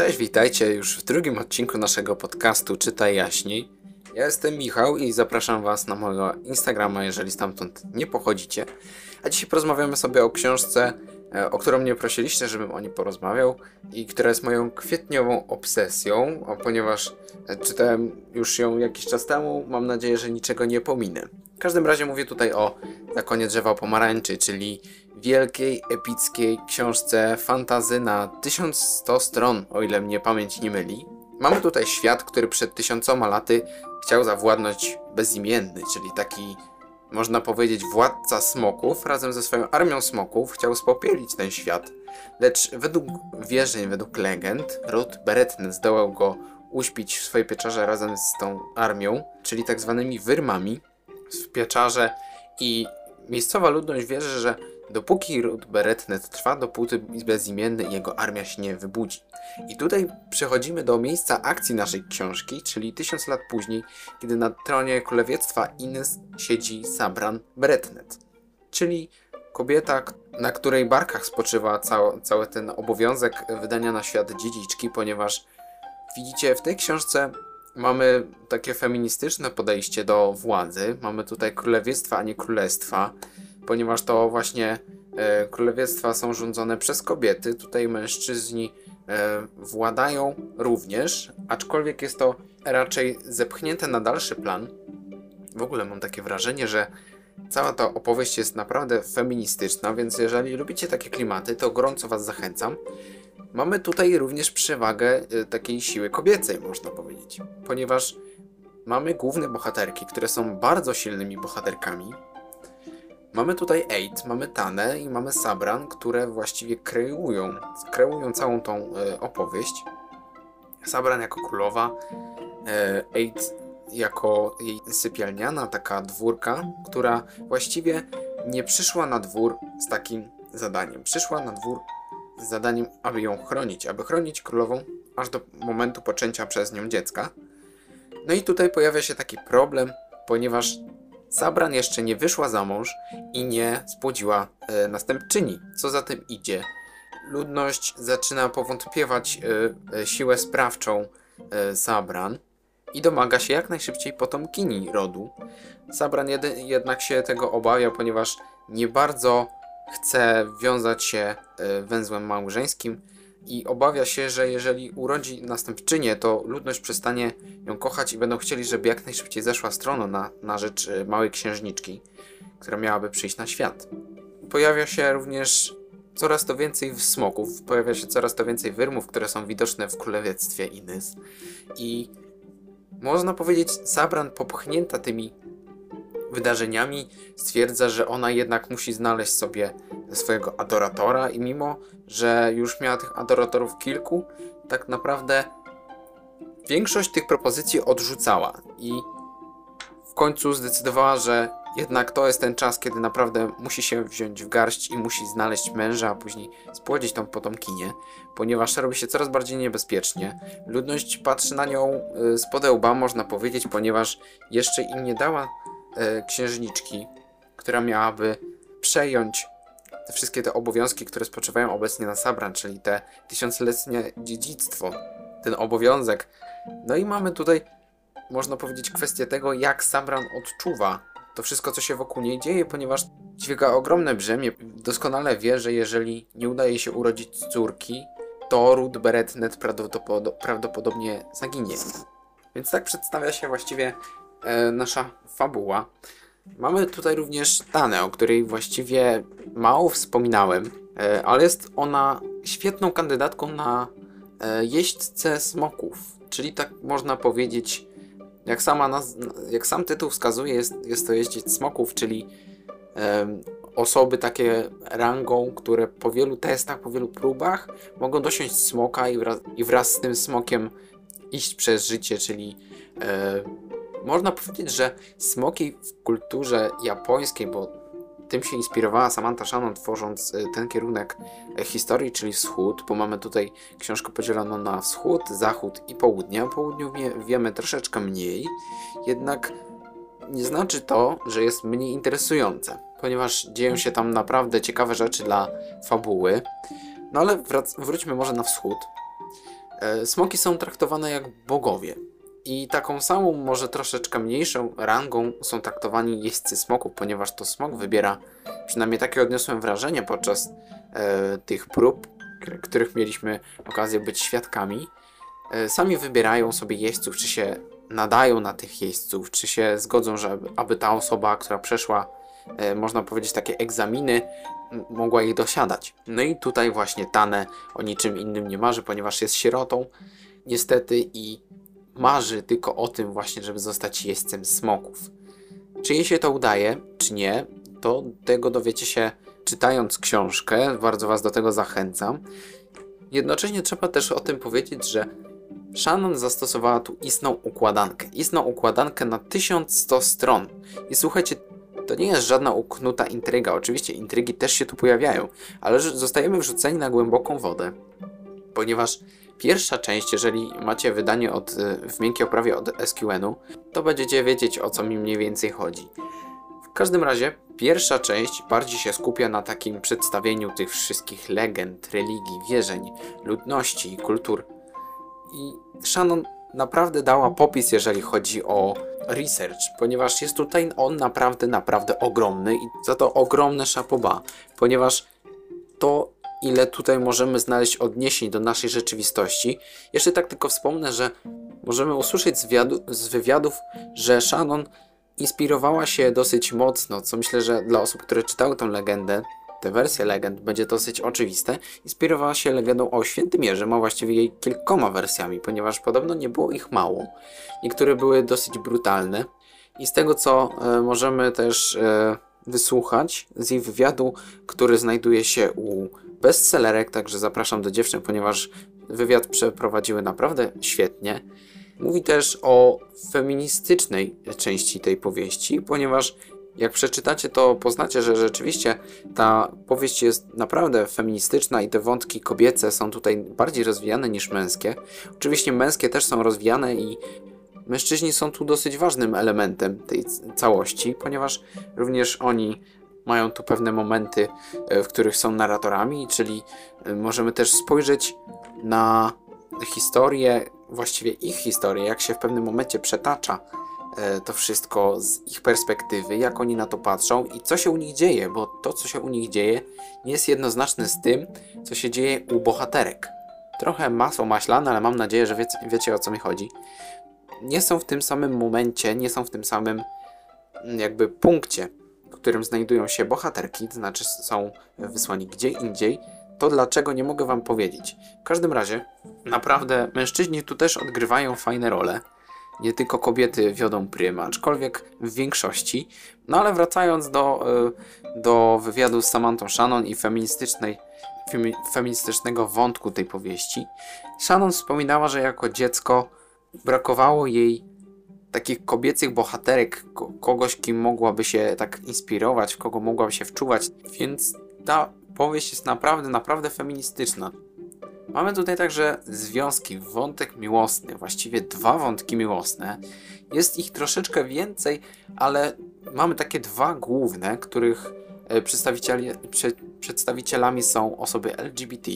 Cześć, witajcie już w drugim odcinku naszego podcastu Czytaj Jaśniej. Ja jestem Michał i zapraszam Was na mojego Instagrama, jeżeli stamtąd nie pochodzicie. A dzisiaj porozmawiamy sobie o książce, e, o którą mnie prosiliście, żebym o niej porozmawiał i która jest moją kwietniową obsesją, ponieważ e, czytałem już ją jakiś czas temu, mam nadzieję, że niczego nie pominę. W każdym razie mówię tutaj o Zakonie Drzewa Pomarańczy, czyli wielkiej, epickiej książce fantazy na 1100 stron, o ile mnie pamięć nie myli. Mamy tutaj świat, który przed tysiącoma laty chciał zawładnąć bezimienny, czyli taki, można powiedzieć, władca smoków razem ze swoją armią smoków chciał spopielić ten świat. Lecz według wierzeń, według legend, Ruth Beretnet zdołał go uśpić w swojej pieczarze razem z tą armią, czyli tak zwanymi wyrmami w pieczarze i miejscowa ludność wierzy, że Dopóki ród Beretnet trwa, dopóty bezimienny i jego armia się nie wybudzi. I tutaj przechodzimy do miejsca akcji naszej książki, czyli tysiąc lat później, kiedy na tronie królewieństwa Ines siedzi Sabran Beretnet, czyli kobieta, na której barkach spoczywa cały, cały ten obowiązek wydania na świat dziedziczki, ponieważ widzicie, w tej książce mamy takie feministyczne podejście do władzy. Mamy tutaj królewieństwa, a nie królestwa ponieważ to właśnie e, są rządzone przez kobiety. Tutaj mężczyźni e, władają również, aczkolwiek jest to raczej zepchnięte na dalszy plan. W ogóle mam takie wrażenie, że cała ta opowieść jest naprawdę feministyczna, więc jeżeli lubicie takie klimaty, to gorąco Was zachęcam. Mamy tutaj również przewagę e, takiej siły kobiecej, można powiedzieć, ponieważ mamy główne bohaterki, które są bardzo silnymi bohaterkami, Mamy tutaj Eight, mamy Tanę i mamy Sabran, które właściwie kreują, kreują całą tą e, opowieść. Sabran jako królowa, e, Eight jako jej sypialniana, taka dwórka, która właściwie nie przyszła na dwór z takim zadaniem. Przyszła na dwór z zadaniem, aby ją chronić, aby chronić królową aż do momentu poczęcia przez nią dziecka. No i tutaj pojawia się taki problem, ponieważ Sabran jeszcze nie wyszła za mąż i nie spłodziła e, następczyni. Co za tym idzie? Ludność zaczyna powątpiewać e, e, siłę sprawczą e, Sabran i domaga się jak najszybciej potomkini rodu. Sabran jedy, jednak się tego obawia, ponieważ nie bardzo chce wiązać się e, węzłem małżeńskim i obawia się, że jeżeli urodzi następczynię, to ludność przestanie ją kochać i będą chcieli, żeby jak najszybciej zeszła stroną na, na rzecz e, małej księżniczki, która miałaby przyjść na świat. Pojawia się również coraz to więcej smoków, pojawia się coraz to więcej wyrmów, które są widoczne w królewieństwie Inys i można powiedzieć, Sabran popchnięta tymi wydarzeniami stwierdza, że ona jednak musi znaleźć sobie swojego adoratora i mimo, że już miała tych adoratorów kilku, tak naprawdę większość tych propozycji odrzucała i w końcu zdecydowała, że jednak to jest ten czas, kiedy naprawdę musi się wziąć w garść i musi znaleźć męża, a później spłodzić tą potomkinię, ponieważ robi się coraz bardziej niebezpiecznie. Ludność patrzy na nią y, z podełba, można powiedzieć, ponieważ jeszcze im nie dała księżniczki, która miałaby przejąć te wszystkie te obowiązki, które spoczywają obecnie na Sabran, czyli te tysiącletnie dziedzictwo, ten obowiązek. No i mamy tutaj, można powiedzieć, kwestię tego, jak Sabran odczuwa to wszystko, co się wokół niej dzieje, ponieważ dźwiga ogromne brzemię. Doskonale wie, że jeżeli nie udaje się urodzić córki, to Ruth Beretnet prawdopodobnie zaginie. Więc tak przedstawia się właściwie e, nasza fabuła. Mamy tutaj też Tanę, o której właściwie mało wspominałem, e, ale jest ona świetną kandydatką na e, jeźdźcę smoków. Czyli tak można powiedzieć, jak, sama naz- jak sam tytuł wskazuje, jest, jest to jeździec smoków, czyli um, osoby takie rangą, które po wielu testach, po wielu próbach mogą dosiąść smoka i wraz, i wraz z tym smokiem iść przez życie, czyli e, można powiedzieć, że smoki w kulturze japońskiej, bo tym się inspirowała Samantha Shannon tworząc y, ten kierunek y, historii, czyli wschód, bo mamy tutaj książkę podzieloną na wschód, zachód i południe. O południu wie, wiemy troszeczkę mniej, jednak nie znaczy to, że jest mniej interesujące, ponieważ dzieją się tam naprawdę ciekawe rzeczy dla fabuły. No ale wróćmy może na wschód. E, smoki są traktowane jak bogowie. I taką samą, może troszeczkę mniejszą rangą są traktowani jeźdźcy smoków, ponieważ to smok wybiera, przynajmniej takie odniosłem wrażenie podczas e, tych prób, których mieliśmy okazję być świadkami. E, sami wybierają sobie jeźdźców, czy się nadają na tych jeźdźców, czy się zgodzą, że aby ta osoba, która przeszła, e, można powiedzieć, takie egzaminy, mogła ich dosiadać. No i tutaj właśnie Tane o niczym innym nie marzy, ponieważ jest sierotą, niestety, i marzy tylko o tym właśnie, żeby zostać jeźdźcem smoków. Czy jej się to udaje, czy nie, to tego dowiecie się czytając książkę. Bardzo Was do tego zachęcam. Jednocześnie trzeba też o tym powiedzieć, że Shannon zastosowała tu istną układankę. Istną układankę na 1100 stron. I słuchajcie, to nie jest żadna uknuta intryga. Oczywiście intrygi też się tu pojawiają, ale zostajemy wrzuceni na głęboką wodę, ponieważ pierwsza część, jeżeli macie wydanie od, y, w miękkiej oprawie od SQN-u, to będziecie wiedzieć o co mi mniej więcej chodzi. W każdym razie, pierwsza część bardziej się skupia na takim przedstawieniu tych wszystkich legend, religii, wierzeń, ludności i kultur. I Shannon naprawdę dała popis, jeżeli chodzi o research, ponieważ jest tutaj on naprawdę, naprawdę ogromny i za to ogromne szapoba, ponieważ to ile tutaj możemy znaleźć odniesień do naszej rzeczywistości. Jeszcze tak tylko wspomnę, że możemy usłyszeć z, z wywiadów, że Shannon inspirowała się dosyć mocno, co myślę, że dla osób, które czytały tę legendę, tę wersję legend, będzie dosyć oczywiste. Inspirowała się legendą o Świętymierze, ma właściwie jej kilkoma wersjami, ponieważ podobno nie było ich mało. Niektóre były dosyć brutalne i z tego, co e, możemy też e, wysłuchać z jej wywiadu, który znajduje się u bestsellerek, także zapraszam do dziewczyn, ponieważ wywiad przeprowadziły naprawdę świetnie. Mówi też o feministycznej części tej powieści, ponieważ jak przeczytacie, to poznacie, że rzeczywiście ta powieść jest naprawdę feministyczna i te wątki kobiece są tutaj bardziej rozwijane niż męskie. Oczywiście męskie też są rozwijane i mężczyźni są tu dosyć ważnym elementem tej całości, ponieważ również oni mają tu pewne momenty, e, w których są narratorami, czyli e, możemy też spojrzeć na historię, właściwie ich historię, jak się w pewnym momencie przetacza e, to wszystko z ich perspektywy, jak oni na to patrzą i co się u nich dzieje, bo to, co się u nich dzieje, nie jest jednoznaczne z tym, co się dzieje u bohaterek. Trochę masło maślane, ale mam nadzieję, że wiecie, wiecie o co mi chodzi. Nie są w tym samym momencie, nie są w tym samym jakby punkcie, którym znajdują się bohaterki, to znaczy są wysłani gdzie indziej, to dlaczego nie mogę wam powiedzieć. W każdym razie, naprawdę mężczyźni tu też odgrywają fajne role. Nie tylko kobiety wiodą prym, aczkolwiek w większości. No ale wracając do, e, do wywiadu z Samantą Shannon i feministycznej, feministycznego wątku tej powieści, Shannon wspominała, że jako dziecko brakowało jej takich kobiecych bohaterek, kogoś, kim mogłaby się tak inspirować, w kogo mogłaby się wczuwać, więc ta powieść jest naprawdę, naprawdę feministyczna. Mamy tutaj także związki, wątek miłosny, właściwie dwa wątki miłosne. Jest ich troszeczkę więcej, ale mamy takie dwa główne, których e, przedstawicielami są osoby LGBT.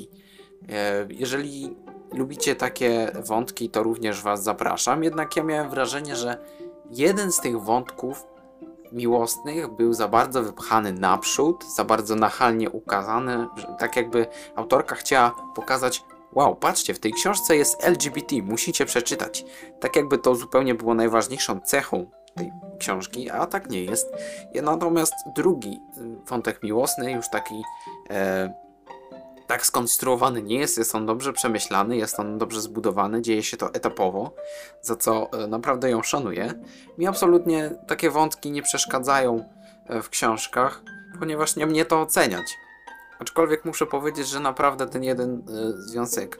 E, jeżeli lubicie takie wątki, to również Was zapraszam. Jednak ja miałem wrażenie, że jeden z tych wątków miłosnych był za bardzo wypchany naprzód, za bardzo nachalnie ukazany, tak jakby autorka chciała pokazać wow, patrzcie, w tej książce jest LGBT, musicie przeczytać. Tak jakby to zupełnie było najważniejszą cechą tej książki, a tak nie jest. Natomiast drugi wątek miłosny, już taki e, tak skonstruowany nie jest, jest on dobrze przemyślany, jest on dobrze zbudowany, dzieje się to etapowo, za co e, naprawdę ją szanuję. Mi absolutnie takie wątki nie przeszkadzają e, w książkach, ponieważ nie mnie to oceniać. Aczkolwiek muszę powiedzieć, że naprawdę ten jeden y, związek,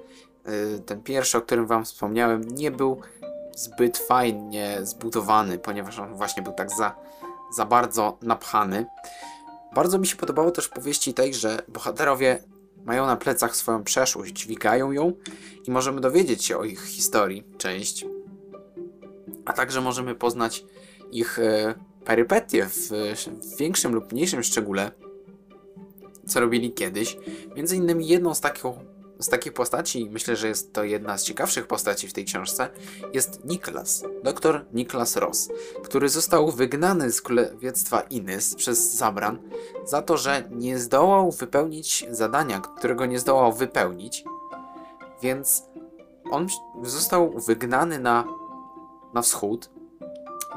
ten pierwszy, o którym wam wspomniałem, nie był zbyt fajnie zbudowany, ponieważ on właśnie był tak za, za bardzo napchany. Bardzo mi się podobało też w powieści tej, że bohaterowie mają na plecach swoją przeszłość, dźwigają ją i możemy dowiedzieć się o ich historii, część, a także możemy poznać ich e, perypetie w, w większym lub mniejszym szczególe, co robili kiedyś. Między innymi jedną z, takich, z takich postaci, myślę, że jest to jedna z ciekawszych postaci w tej książce, jest Niklas, doktor Niklas Ross, który został wygnany z królewictwa Inys przez Zabran za to, że nie zdołał wypełnić zadania, którego nie zdołał wypełnić, więc on został wygnany na, na wschód,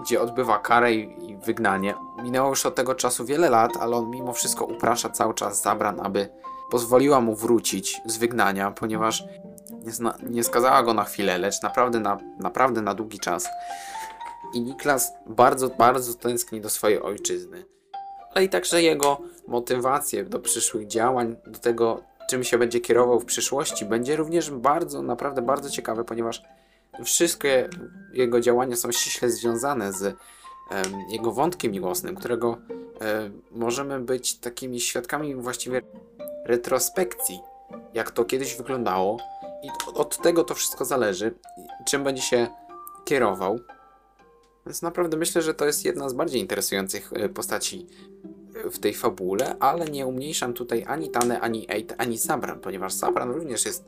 gdzie odbywa karę i wygnanie. Minęło już od tego czasu wiele lat, ale on mimo wszystko uprasza cały czas Zabran, aby pozwoliła mu wrócić z wygnania, ponieważ nie, zna, nie skazała go na chwilę, lecz naprawdę na, naprawdę na długi czas. I Niklas bardzo, bardzo tęskni do swojej ojczyzny. Ale i także jego motywacje do przyszłych działań, do tego, czym się będzie kierował w przyszłości, będzie również bardzo, naprawdę bardzo ciekawe, ponieważ wszystkie jego działania są ściśle związane z jego wątkiem miłosnym, którego możemy być takimi świadkami właściwie retrospekcji, jak to kiedyś wyglądało. I od tego to wszystko zależy, czym będzie się kierował. Więc naprawdę myślę, że to jest jedna z bardziej interesujących e, postaci e, w tej fabule, ale nie umniejszam tutaj ani Tane, ani Eid, ani Sabran, ponieważ Sabran również jest,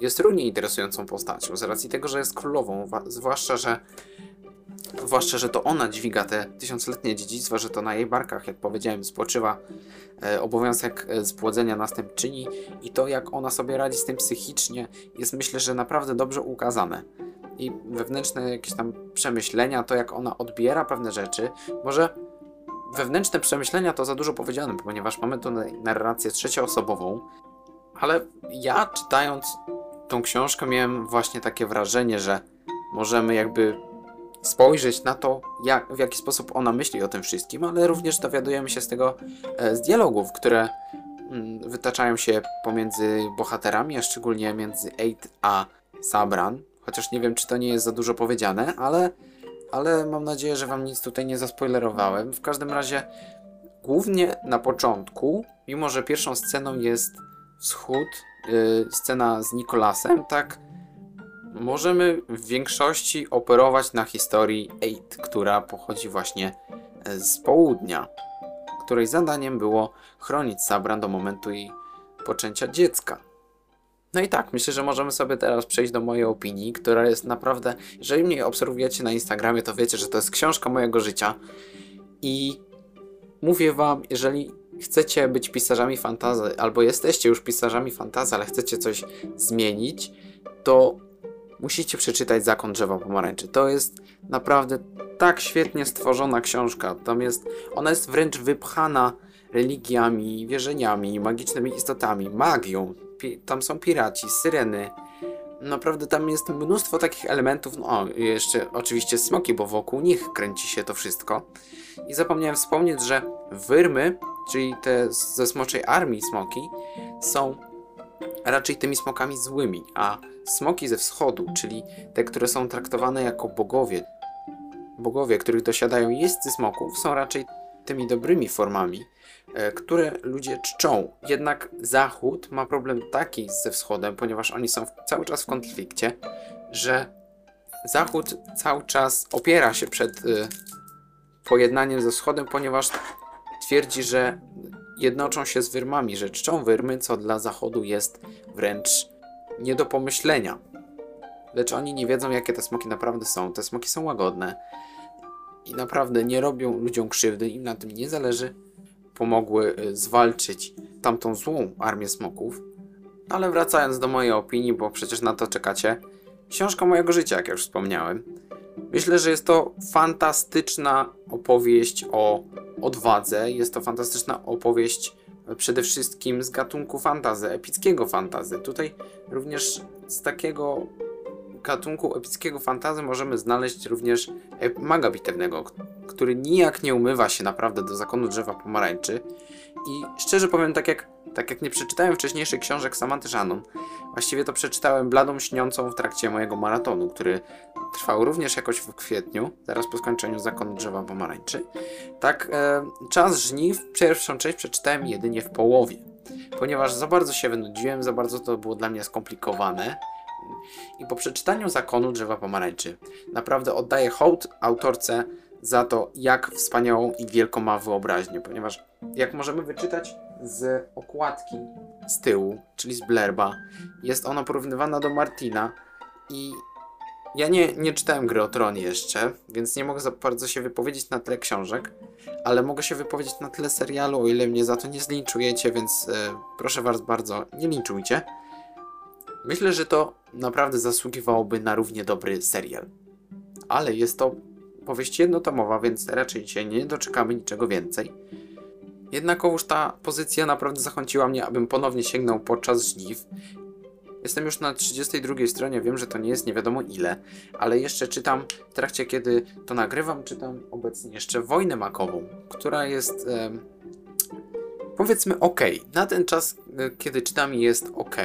jest równie interesującą postacią, z racji tego, że jest królową, zwłaszcza, że Zwłaszcza, że to ona dźwiga te tysiącletnie dziedzictwo, że to na jej barkach, jak powiedziałem, spoczywa e, obowiązek e, spłodzenia następczyni i to, jak ona sobie radzi z tym psychicznie, jest myślę, że naprawdę dobrze ukazane. I wewnętrzne jakieś tam przemyślenia, to jak ona odbiera pewne rzeczy, może wewnętrzne przemyślenia to za dużo powiedziane, ponieważ mamy tu narrację trzecioosobową, ale ja czytając tą książkę miałem właśnie takie wrażenie, że możemy jakby spojrzeć na to, jak, w jaki sposób ona myśli o tym wszystkim, ale również dowiadujemy się z tego e, z dialogów, które mm, wytaczają się pomiędzy bohaterami, a szczególnie między Eid a Sabran. Chociaż nie wiem, czy to nie jest za dużo powiedziane, ale, ale mam nadzieję, że wam nic tutaj nie zaspoilerowałem. W każdym razie, głównie na początku, mimo że pierwszą sceną jest wschód, yy, scena z Nikolasem, tak możemy w większości operować na historii 8, która pochodzi właśnie e, z południa, której zadaniem było chronić Sabran do momentu jej poczęcia dziecka. No i tak, myślę, że możemy sobie teraz przejść do mojej opinii, która jest naprawdę, jeżeli mnie obserwujecie na Instagramie, to wiecie, że to jest książka mojego życia i mówię wam, jeżeli chcecie być pisarzami fantazy, albo jesteście już pisarzami fantazy, ale chcecie coś zmienić, to musicie przeczytać Zakon Drzewa Pomarańczy. To jest naprawdę tak świetnie stworzona książka. Tam jest, ona jest wręcz wypchana religiami, wierzeniami, magicznymi istotami, magią. tam są piraci, syreny. Naprawdę tam jest mnóstwo takich elementów. No, o, jeszcze oczywiście smoki, bo wokół nich kręci się to wszystko. I zapomniałem wspomnieć, że wyrmy, czyli te ze smoczej armii smoki, są raczej tymi smokami złymi, a Smoki ze wschodu, czyli te, które są traktowane jako bogowie, bogowie, których dosiadają jeźdźcy smoków, są raczej tymi dobrymi formami, e, które ludzie czczą. Jednak Zachód ma problem taki ze wschodem, ponieważ oni są cały czas w konflikcie, że Zachód cały czas opiera się przed y, pojednaniem ze wschodem, ponieważ twierdzi, że jednoczą się z wyrmami, że czczą wyrmy, co dla Zachodu jest wręcz nie do pomyślenia. Lecz oni nie wiedzą, jakie te smoki naprawdę są. Te smoki są łagodne i naprawdę nie robią ludziom krzywdy, im na tym nie zależy. Pomogły y, zwalczyć tamtą złą armię smoków. Ale wracając do mojej opinii, bo przecież na to czekacie, książka mojego życia, jak już wspomniałem. Myślę, że jest to fantastyczna opowieść o odwadze. Jest to fantastyczna opowieść przede wszystkim z gatunku fantazy, epickiego fantazy. Tutaj również z takiego gatunku epickiego fantazy możemy znaleźć również maga bitewnego, który nijak nie umywa się naprawdę do zakonu drzewa pomarańczy. I szczerze powiem, tak jak, tak jak nie przeczytałem wcześniejszych książek Samantha Shannon, właściwie to przeczytałem Bladą Śniącą w trakcie mojego maratonu, który trwał również jakoś w kwietniu, zaraz po skończeniu zakonu drzewa pomarańczy. Tak, e, czas żniw, pierwszą część przeczytałem jedynie w połowie, ponieważ za bardzo się wynudziłem, za bardzo to było dla mnie skomplikowane i po przeczytaniu zakonu drzewa pomarańczy naprawdę oddaję hołd autorce za to, jak wspaniałą i wielką ma wyobraźnię, ponieważ jak możemy wyczytać z okładki z tyłu, czyli z Blerba. Jest ona porównywana do Martina i ja nie, nie czytałem Gry o Tron jeszcze, więc nie mogę za bardzo się wypowiedzieć na tyle książek, ale mogę się wypowiedzieć na tyle serialu, o ile mnie za to nie zlinczujecie, więc e, proszę was bardzo, nie linczujcie. Myślę, że to naprawdę zasługiwałoby na równie dobry serial. Ale jest to powieść jednotomowa, więc raczej się nie doczekamy niczego więcej. Jednakowoż ta pozycja naprawdę zachęciła mnie, abym ponownie sięgnął podczas żniw. Jestem już na 32 stronie, wiem, że to nie jest nie wiadomo ile, ale jeszcze czytam, w trakcie kiedy to nagrywam, czytam obecnie jeszcze Wojnę Makową, która jest e, powiedzmy ok. Na ten czas, e, kiedy czytam, jest ok,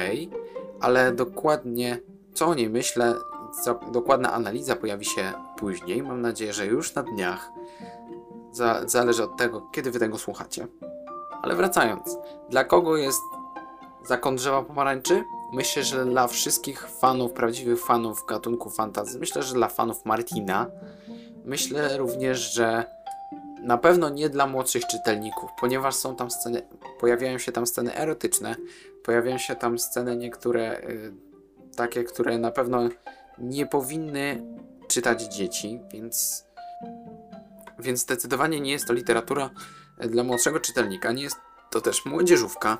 ale dokładnie co o niej myślę, dokładna analiza pojawi się później. Mam nadzieję, że już na dniach. Za, zależy od tego, kiedy wy tego słuchacie. Ale wracając, dla kogo jest Zakon Drzewa Pomarańczy? Myślę, że dla wszystkich fanów, prawdziwych fanów gatunku fantasy. Myślę, że dla fanów Martina. Myślę również, że na pewno nie dla młodszych czytelników, ponieważ są tam sceny, pojawiają się tam sceny erotyczne, pojawiają się tam sceny niektóre y, takie, które na pewno nie powinny czytać dzieci, więc więc zdecydowanie nie jest to literatura dla młodszego czytelnika, nie jest to też młodzieżówka.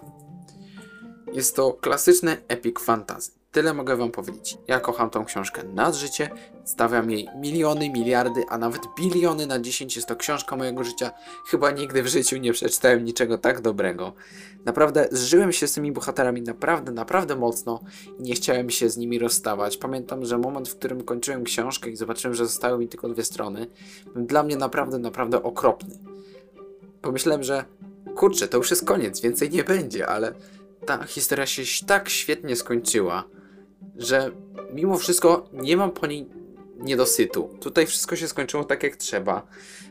Jest to klasyczny epic fantasy. Tyle mogę wam powiedzieć. Ja kocham tą książkę nad życie, stawiam jej miliony, miliardy, a nawet biliony na 10. Jest to książka mojego życia. Chyba nigdy w życiu nie przeczytałem niczego tak dobrego. Naprawdę zżyłem się z tymi bohaterami naprawdę, naprawdę mocno i nie chciałem się z nimi rozstawać. Pamiętam, że moment, w którym kończyłem książkę i zobaczyłem, że zostały mi tylko dwie strony, był dla mnie naprawdę, naprawdę okropny. Pomyślałem, że kurczę, to już jest koniec, więcej nie będzie, ale ta historia się tak świetnie skończyła, że mimo wszystko nie mam po niej niedosytu. Tutaj wszystko się skończyło tak jak trzeba.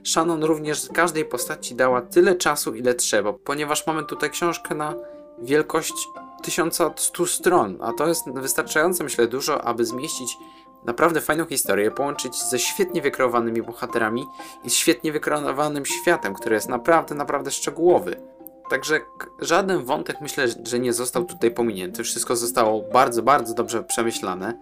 Shannon również każdej postaci dała tyle czasu, ile trzeba, ponieważ mamy tutaj książkę na wielkość 1100 stron, a to jest wystarczająco, myślę, dużo, aby zmieścić naprawdę fajną historię, połączyć ze świetnie wykreowanymi bohaterami i świetnie wykreowanym światem, który jest naprawdę, naprawdę szczegółowy. Także żaden wątek myślę, że nie został tutaj pominięty. Wszystko zostało bardzo, bardzo dobrze przemyślane.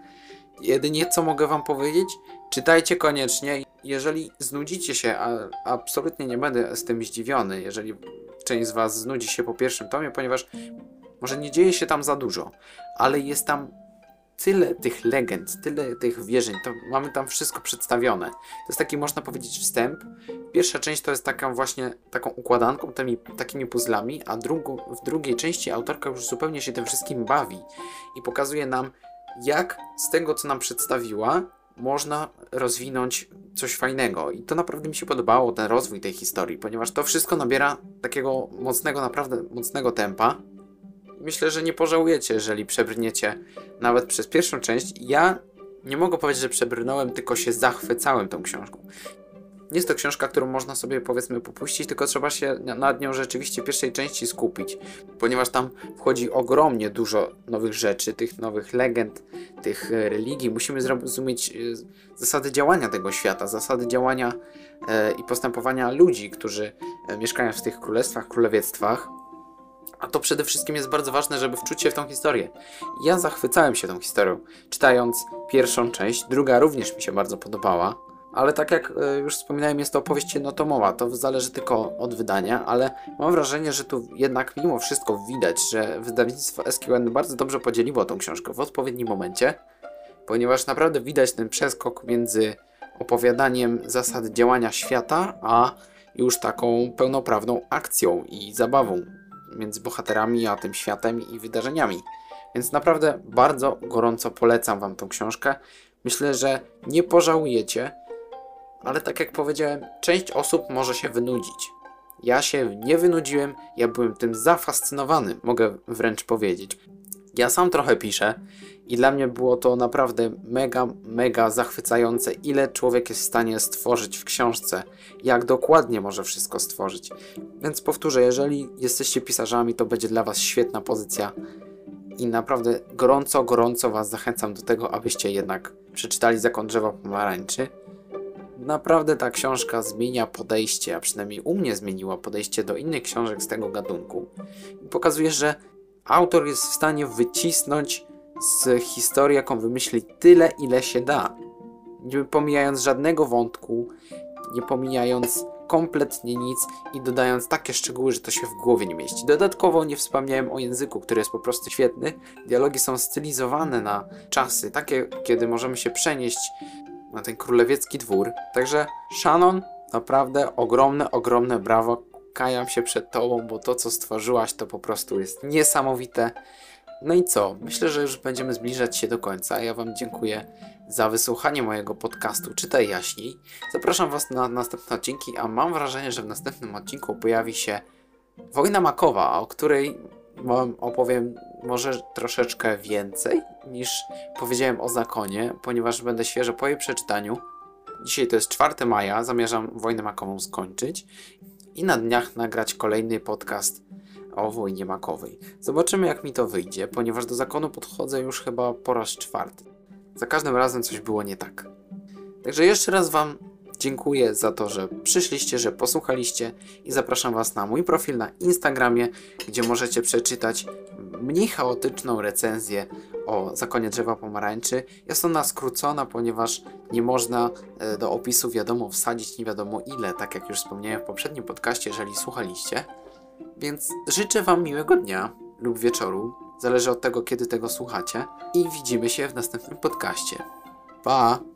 Jedynie co mogę wam powiedzieć, czytajcie koniecznie. Jeżeli znudzicie się, a absolutnie nie będę z tym zdziwiony, jeżeli część z was znudzi się po pierwszym tomie, ponieważ może nie dzieje się tam za dużo, ale jest tam tyle tych legend, tyle tych wierzeń, to mamy tam wszystko przedstawione. To jest taki, można powiedzieć, wstęp. Pierwsza część to jest taką właśnie taką układanką, tymi, takimi puzzlami, a drugą, w drugiej części autorka już zupełnie się tym wszystkim bawi i pokazuje nam, jak z tego, co nam przedstawiła, można rozwinąć coś fajnego. I to naprawdę mi się podobało, ten rozwój tej historii, ponieważ to wszystko nabiera takiego mocnego, naprawdę mocnego tempa myślę, że nie pożałujecie, jeżeli przebrniecie nawet przez pierwszą część. Ja nie mogę powiedzieć, że przebrnąłem, tylko się zachwycałem tą książką. Nie jest to książka, którą można sobie powiedzmy popuścić, tylko trzeba się nad nią rzeczywiście pierwszej części skupić, ponieważ tam wchodzi ogromnie dużo nowych rzeczy, tych nowych legend, tych e, religii. Musimy zrozumieć e, zasady działania tego świata, zasady działania e, i postępowania ludzi, którzy mieszkają w tych królestwach, królewiectwach. A to przede wszystkim jest bardzo ważne, żeby wczuć się w tą historię. Ja zachwycałem się tą historią, czytając pierwszą część, druga również mi się bardzo podobała. Ale tak jak e, już wspominałem, jest to opowieść jednotomowa, to zależy tylko od wydania, ale mam wrażenie, że tu jednak mimo wszystko widać, że wydawnictwo SQN bardzo dobrze podzieliło tą książkę w odpowiednim momencie, ponieważ naprawdę widać ten przeskok między opowiadaniem zasad działania świata, a już taką pełnoprawną akcją i zabawą między bohaterami a tym światem i wydarzeniami. Więc naprawdę bardzo gorąco polecam Wam tą książkę. Myślę, że nie pożałujecie, ale tak jak powiedziałem, część osób może się wynudzić. Ja się nie wynudziłem, ja byłem tym zafascynowany, mogę wręcz powiedzieć. Ja sam trochę piszę i dla mnie było to naprawdę mega, mega zachwycające, ile człowiek jest w stanie stworzyć w książce, jak dokładnie może wszystko stworzyć. Więc powtórzę, jeżeli jesteście pisarzami, to będzie dla Was świetna pozycja i naprawdę gorąco, gorąco Was zachęcam do tego, abyście jednak przeczytali Zakon Drzewa Pomarańczy. Naprawdę ta książka zmienia podejście, a przynajmniej u mnie zmieniła podejście do innych książek z tego gatunku. I pokazuje, że autor jest w stanie wycisnąć z historii, jaką wymyśli, tyle, ile się da. Nie pomijając żadnego wątku, nie pomijając kompletnie nic i dodając takie szczegóły, że to się w głowie nie mieści. Dodatkowo nie wspomniałem o języku, który jest po prostu świetny. Dialogi są stylizowane na czasy, takie, kiedy możemy się przenieść na ten królewiecki dwór. Także Shannon, naprawdę ogromne, ogromne brawo. Kajam się przed tobą, bo to, co stworzyłaś, to po prostu jest niesamowite. No i co? Myślę, że już będziemy zbliżać się do końca. Ja Wam dziękuję za wysłuchanie mojego podcastu Czytaj Jaśniej. Zapraszam Was na następne odcinki, a mam wrażenie, że w następnym odcinku pojawi się Wojna Makowa, o której Wam opowiem może troszeczkę więcej niż powiedziałem o zakonie, ponieważ będę świeżo po jej przeczytaniu. Dzisiaj to jest 4 maja, zamierzam Wojnę Makową skończyć i na dniach nagrać kolejny podcast o wojnie makowej. Zobaczymy, jak mi to wyjdzie, ponieważ do zakonu podchodzę już chyba po raz czwarty. Za każdym razem coś było nie tak. Także jeszcze raz Wam dziękuję za to, że przyszliście, że posłuchaliście i zapraszam Was na mój profil na Instagramie, gdzie możecie przeczytać mniej chaotyczną recenzję o zakonie drzewa pomarańczy. Jest ona skrócona, ponieważ nie można e, do opisu wiadomo wsadzić nie wiadomo ile, tak jak już wspomniałem w poprzednim podcaście, jeżeli słuchaliście. Więc życzę Wam miłego dnia lub wieczoru, zależy od tego, kiedy tego słuchacie, i widzimy się w następnym podcaście. Pa!